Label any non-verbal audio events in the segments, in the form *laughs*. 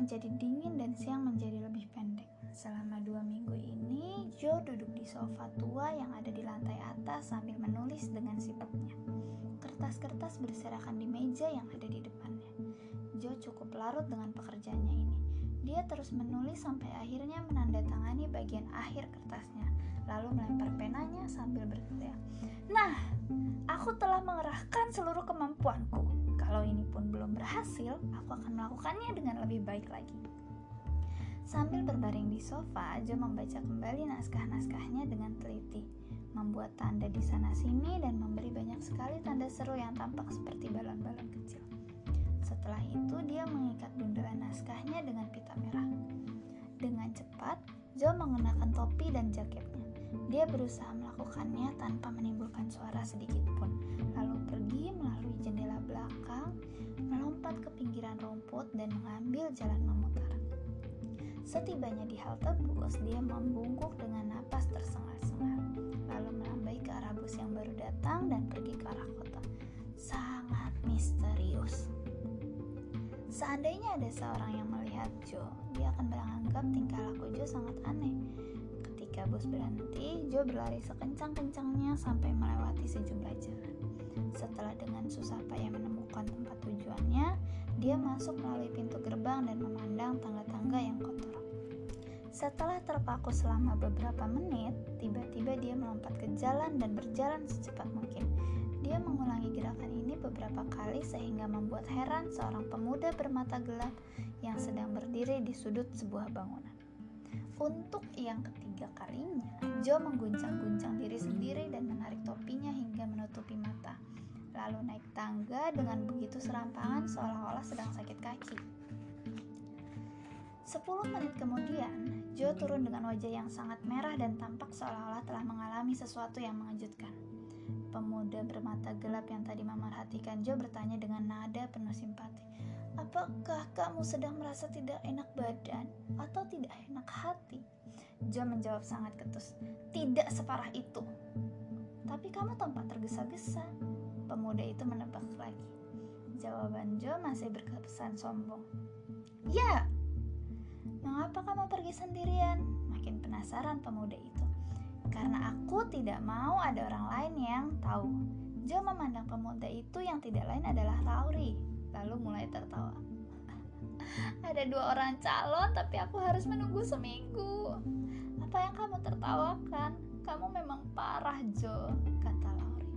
menjadi dingin dan siang menjadi lebih pendek. Selama dua minggu ini, Joe duduk di sofa tua yang ada di lantai atas sambil menulis dengan sibuknya. Kertas-kertas berserakan di meja yang ada di depannya. Joe cukup larut dengan pekerjaannya ini. Dia terus menulis sampai akhirnya menandatangani bagian akhir kertasnya, lalu melempar penanya sambil berteriak. Nah, aku telah mengerahkan seluruh kemampuanku. Kalau ini pun belum berhasil, aku akan melakukannya dengan lebih baik lagi. Sambil berbaring di sofa, Jo membaca kembali naskah-naskahnya dengan teliti, membuat tanda di sana-sini dan memberi banyak sekali tanda seru yang tampak seperti balon-balon kecil. Setelah itu, dia mengikat bundelan naskahnya dengan pita merah. Dengan cepat, Jo mengenakan topi dan jaketnya. Dia berusaha melakukannya tanpa menimbulkan suara sedikit pun, lalu pergi melalui jendela belakang, melompat ke pinggiran rumput, dan mengambil jalan memutar. Setibanya di halte bus, dia membungkuk dengan napas tersengal-sengal, lalu melambai ke arah bus yang baru datang dan pergi ke arah kota. Sangat misterius. Seandainya ada seorang yang melihat Joe, dia akan beranggap tingkah laku Joe sangat aneh. Ketika bus berhenti, Joe berlari sekencang-kencangnya sampai melewati sejumlah jalan. Setelah dengan susah payah menemukan tempat tujuannya, dia masuk melalui pintu gerbang dan memandang tangga-tangga yang kotor. Setelah terpaku selama beberapa menit, tiba-tiba dia melompat ke jalan dan berjalan secepat mungkin. Dia mengulangi gerakan ini beberapa kali sehingga membuat heran seorang pemuda bermata gelap yang sedang berdiri di sudut sebuah bangunan. Untuk yang ketiga kalinya, Joe mengguncang-guncang diri sendiri dan menarik topinya hingga menutupi mata. Lalu naik tangga dengan begitu serampangan seolah-olah sedang sakit kaki. Sepuluh menit kemudian, Joe turun dengan wajah yang sangat merah dan tampak seolah-olah telah mengalami sesuatu yang mengejutkan. Pemuda bermata gelap yang tadi memerhatikan Joe bertanya dengan nada penuh simpati. Apakah kamu sedang merasa tidak enak badan atau tidak enak hati? Joe menjawab sangat ketus. Tidak separah itu. Tapi kamu tampak tergesa-gesa. Pemuda itu menebak lagi. Jawaban Joe masih berkesan sombong. Ya, Mengapa kamu pergi sendirian? Makin penasaran pemuda itu. Karena aku tidak mau ada orang lain yang tahu. Joe memandang pemuda itu yang tidak lain adalah Lauri, lalu mulai tertawa. *laughs* ada dua orang calon, tapi aku harus menunggu seminggu. Apa yang kamu tertawakan? Kamu memang parah, Joe, kata Lauri.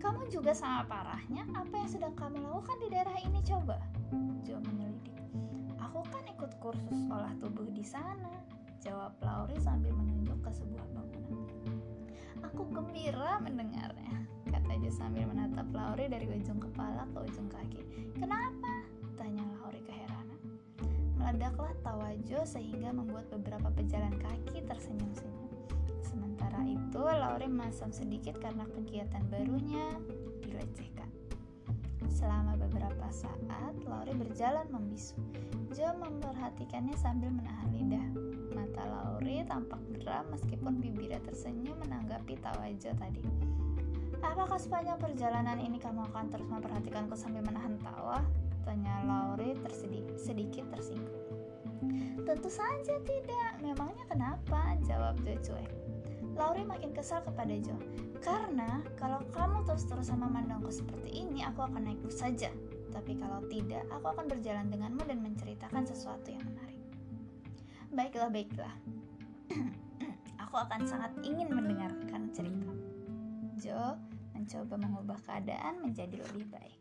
Kamu juga sama parahnya. Apa yang sedang kamu lakukan di daerah ini coba? Joe menyelidik. Aku kan ikut kursus olah tubuh di sana, jawab Lauri sambil menunjuk ke sebuah bangunan. Aku gembira mendengarnya, Jo sambil menatap Lauri dari ujung kepala ke ujung kaki. Kenapa? Tanya Lauri keheranan. Meledaklah tawa Jo sehingga membuat beberapa pejalan kaki tersenyum-senyum. Sementara itu, Lauri masam sedikit karena kegiatan barunya dilecehkan. Selama beberapa saat, Lauri berjalan membisu. Jo memperhatikannya sambil menahan lidah. Mata Lauri tampak geram meskipun bibirnya tersenyum menanggapi tawa Jo tadi. Apakah sepanjang perjalanan ini kamu akan terus memperhatikanku sambil menahan tawa? Tanya Lauri tersedik, sedikit tersinggung. Tentu saja tidak. Memangnya kenapa? Jawab Jo cuek. Lauri makin kesal kepada Jo. Karena kalau kamu terus-terusan memandangku seperti ini, aku akan naik bus saja. Tapi kalau tidak, aku akan berjalan denganmu dan menceritakan sesuatu yang menarik. Baiklah, baiklah. *clears throat* aku akan sangat ingin mendengarkan cerita. Jo mencoba mengubah keadaan menjadi lebih baik.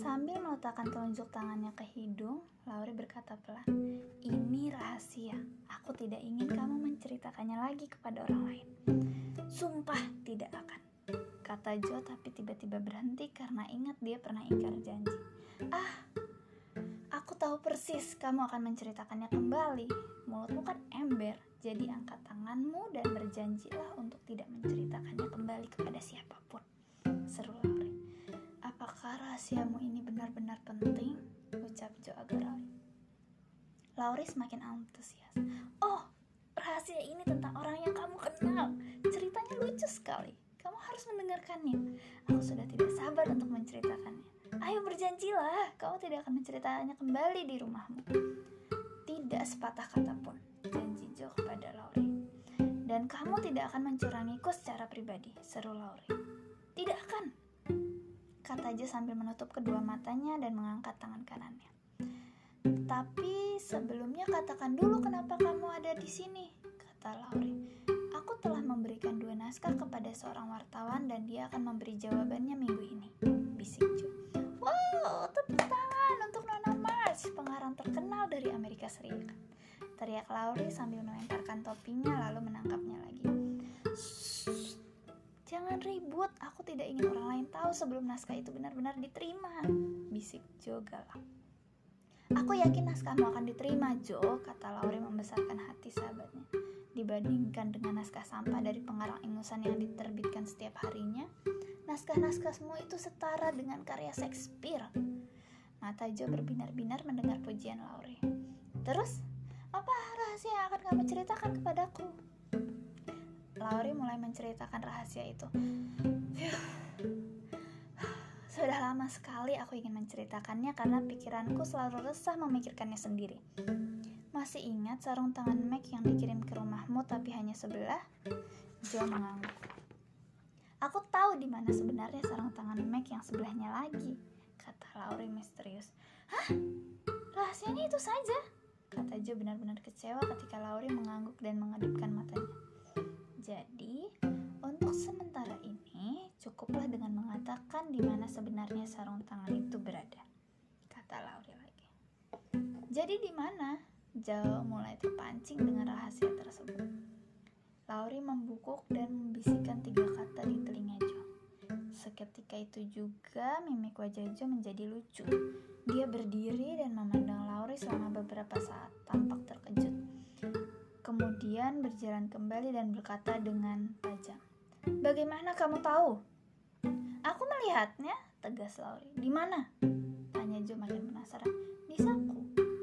Sambil meletakkan telunjuk tangannya ke hidung, Lauri berkata pelan, "Ini rahasia. Aku tidak ingin kamu menceritakannya lagi kepada orang lain." "Sumpah tidak akan," kata Jo tapi tiba-tiba berhenti karena ingat dia pernah ingkar janji. "Ah, aku tahu persis kamu akan menceritakannya kembali. Mulutmu kan ember, jadi angkat tanganmu dan berjanjilah untuk tidak menceritakannya kembali kepada siapa pun." Seru Lauri. Apakah rahasiamu ini benar-benar penting? Ucap Jo agak. Lauri semakin antusias. Oh, rahasia ini tentang orang yang kamu kenal. Ceritanya lucu sekali. Kamu harus mendengarkannya. Aku sudah tidak sabar untuk menceritakannya. Ayo berjanjilah, kamu tidak akan menceritakannya kembali di rumahmu. Tidak sepatah kata pun, janji Jo kepada Lauri. Dan kamu tidak akan mencurangiku secara pribadi, seru Lauri. Tidak akan, kata Jo sambil menutup kedua matanya dan mengangkat tangan kanannya. Tapi sebelumnya katakan dulu kenapa kamu ada di sini, kata Lauri. Aku telah memberikan dua naskah kepada seorang wartawan dan dia akan memberi jawabannya minggu ini, bisik Jo. Wow, tepuk tangan untuk Nona Mars, pengarang terkenal dari Amerika Serikat. Teriak Lauri sambil melemparkan topinya lalu menangkapnya lagi. Jangan ribut, aku tidak ingin orang lain tahu sebelum naskah itu benar-benar diterima, bisik Jo galak. Aku yakin naskahmu akan diterima, Jo, kata Lauri membesarkan hati sahabatnya. Dibandingkan dengan naskah sampah dari pengarang ingusan yang diterbitkan setiap harinya, naskah-naskahmu itu setara dengan karya Shakespeare. Mata Jo berbinar-binar mendengar pujian Lauri. Terus, apa rahasia yang akan kamu ceritakan kepadaku? Lauri mulai menceritakan rahasia itu. Lama sekali aku ingin menceritakannya karena pikiranku selalu resah memikirkannya sendiri. Masih ingat sarung tangan Mac yang dikirim ke rumahmu tapi hanya sebelah? Jo mengangguk. Aku tahu di mana sebenarnya sarung tangan Mac yang sebelahnya lagi, kata Lauri misterius. Hah? Rahasianya itu saja? Kata Jo benar-benar kecewa ketika Lauri mengangguk dan mengedipkan matanya. Mengatakan di mana sebenarnya sarung tangan itu berada, kata Lauri lagi. Jadi di mana? Jauh mulai terpancing dengan rahasia tersebut. Lauri membungkuk dan membisikkan tiga kata di telinga Jo. Seketika itu juga mimik wajah Jo menjadi lucu. Dia berdiri dan memandang Lauri selama beberapa saat, tampak terkejut. Kemudian berjalan kembali dan berkata dengan tajam, Bagaimana kamu tahu? Aku melihatnya, tegas Lauri. Di mana? Tanya Jo makin penasaran. Di saku.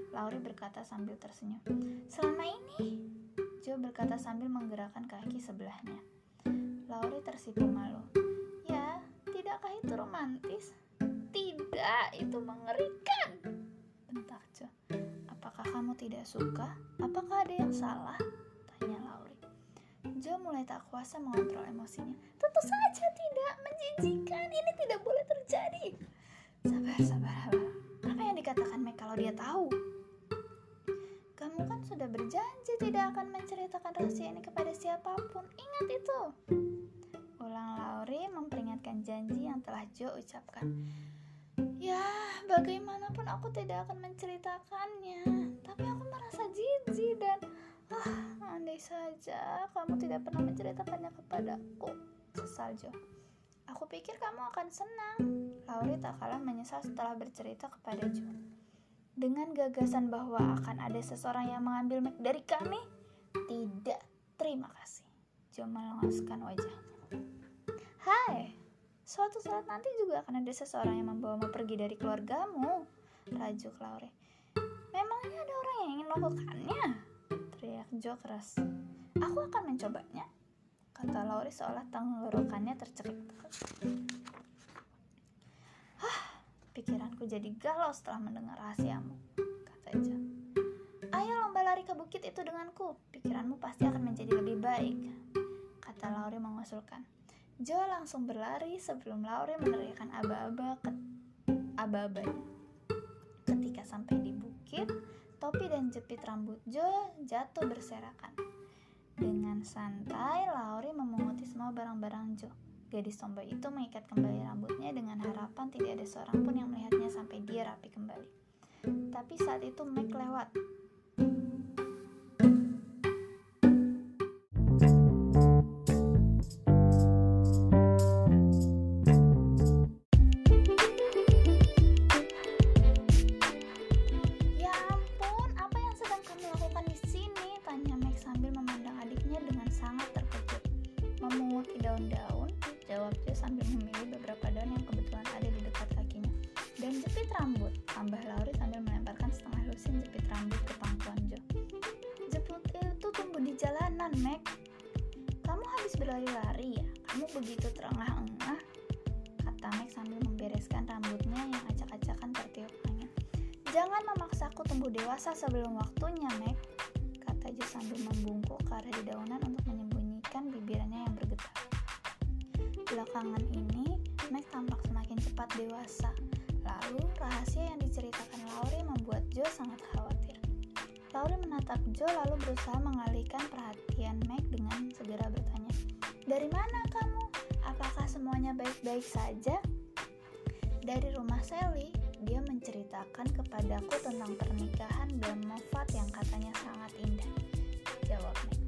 Lauri berkata sambil tersenyum. Selama ini, Jo berkata sambil menggerakkan kaki sebelahnya. Lauri tersipu malu. Ya, tidakkah itu romantis? Tidak, itu mengerikan. Bentak Jo. Apakah kamu tidak suka? Apakah ada yang salah? Tanya Lauri. Jo mulai tak kuasa mengontrol emosinya. Tentu saja tidak menjijikan. Ini tidak boleh terjadi. Sabar, sabar, sabar. Apa yang dikatakan Meg kalau dia tahu? Kamu kan sudah berjanji tidak akan menceritakan rahasia ini kepada siapa pun. Ingat itu. Ulang Lauri memperingatkan janji yang telah Jo ucapkan. Ya, bagaimanapun aku tidak akan menceritakannya. Tapi aku merasa jijik dan ah, andai saja kamu tidak pernah menceritakannya kepadaku. Sesal Jo. Aku pikir kamu akan senang. Lauri tak kalah menyesal setelah bercerita kepada Jo. Dengan gagasan bahwa akan ada seseorang yang mengambil mic dari kami, tidak. Terima kasih. Jo melengoskan wajahnya. Hai, Suatu saat nanti juga akan ada seseorang yang membawamu pergi dari keluargamu, rajuk Laure. Memangnya ada orang yang ingin melakukannya? Teriak Jo keras. Aku akan mencobanya, kata Laure seolah tenggorokannya tercekik. Hah, pikiranku jadi galau setelah mendengar rahasiamu, kata Jo. Ayo lomba lari ke bukit itu denganku, pikiranmu pasti akan menjadi lebih baik, kata Laure mengusulkan. Jo langsung berlari sebelum Laure meneriakkan aba-aba ke aba-abanya. Ketika sampai di bukit, topi dan jepit rambut Jo jatuh berserakan. Dengan santai, Laure memunguti semua barang-barang Jo. Gadis tomboy itu mengikat kembali rambutnya dengan harapan tidak ada seorang pun yang melihatnya sampai dia rapi kembali. Tapi saat itu Mac lewat. dan memilih beberapa daun yang kebetulan ada di dekat kakinya. Dan jepit rambut, tambah Lauri sambil melemparkan setengah lusin jepit rambut ke pangkuan Jo. Jepit itu tumbuh di jalanan, Meg. Kamu habis berlari-lari ya? Kamu begitu terengah-engah, kata Meg sambil membereskan rambutnya yang acak-acakan tertiup angin. Jangan memaksaku tumbuh dewasa sebelum waktunya, Meg. Belakangan ini, Mac tampak semakin cepat dewasa. Lalu, rahasia yang diceritakan Lauri membuat Jo sangat khawatir. Lauri menatap Jo lalu berusaha mengalihkan perhatian Mac dengan segera bertanya, Dari mana kamu? Apakah semuanya baik-baik saja? Dari rumah Sally, dia menceritakan kepadaku tentang pernikahan dan Movat yang katanya sangat indah. Jawab Meg.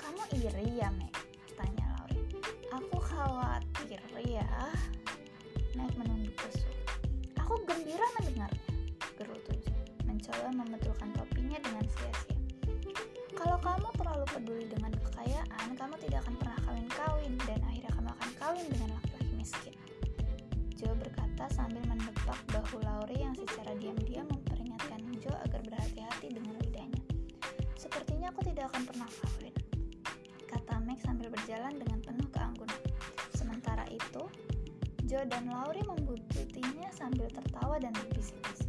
Kamu iri ya, Meg? Diam-diam memperingatkan Joe agar berhati-hati dengan lidahnya. Sepertinya aku tidak akan pernah kawin, kata Meg sambil berjalan dengan penuh keanggunan. Sementara itu, Joe dan Lauri membututinya sambil tertawa dan berbisik-bisik.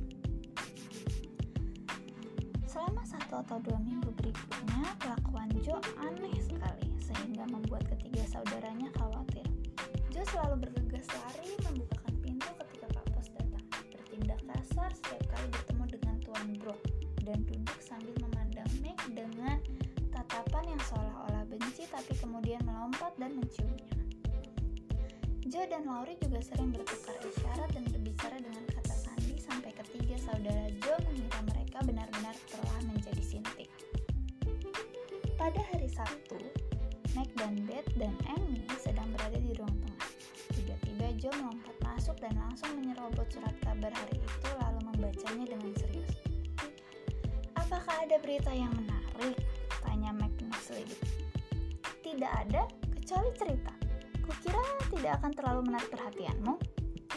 Selama satu atau dua minggu berikutnya, kelakuan Joe aneh sekali, sehingga membuat ketiga saudaranya khawatir. Joe selalu bergegas dan Laurie juga sering bertukar isyarat dan berbicara dengan kata sandi sampai ketiga saudara Joe mengira mereka benar-benar telah menjadi sintik. Pada hari Sabtu, Meg dan Beth dan Amy sedang berada di ruang tengah. Tiba-tiba Joe melompat masuk dan langsung menyerobot surat kabar hari itu lalu membacanya dengan serius. Apakah ada berita yang menarik? Tanya Meg penuh selidik. Tidak ada, kecuali cerita. Tidak akan terlalu menarik perhatianmu.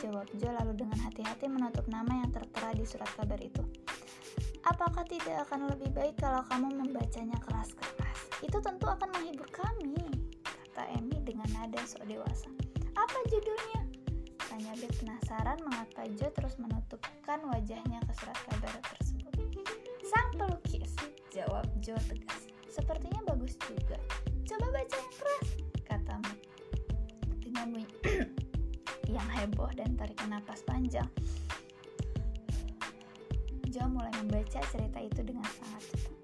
Jawab Joe lalu dengan hati-hati menutup nama yang tertera di surat kabar itu. Apakah tidak akan lebih baik kalau kamu membacanya keras-keras? Itu tentu akan menghibur kami, kata Amy dengan nada sok dewasa. Apa judulnya? Tanya Beth penasaran mengapa Joe terus menutupkan wajahnya ke surat kabar tersebut. Sang pelukis, jawab Joe tegas. Sepertinya bagus juga. Coba baca yang keras. Bunyi yang heboh dan tarikan napas panjang, Joe mulai membaca cerita itu dengan sangat cepat.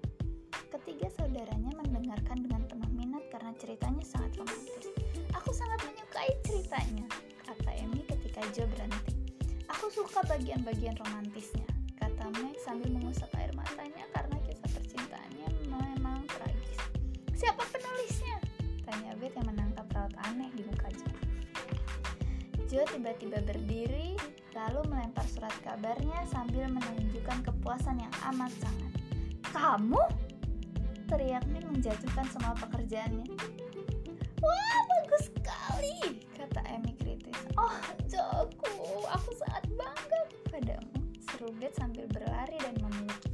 Ketiga saudaranya mendengarkan dengan penuh minat karena ceritanya sangat romantis. Aku sangat menyukai ceritanya, kata Amy ketika Joe berhenti. Aku suka bagian-bagian romantisnya, kata Meg sambil mengusap air matanya karena kisah percintaannya memang tragis. Siapa penulisnya? Tanya Beth yang menangkap Joe tiba-tiba berdiri, lalu melempar surat kabarnya sambil menunjukkan kepuasan yang amat sangat. Kamu? Teriak Meg menjatuhkan semua pekerjaannya. Wah, bagus sekali, kata Amy kritis. Oh, Joku, aku sangat bangga padamu. Seru sambil berlari dan memeluk.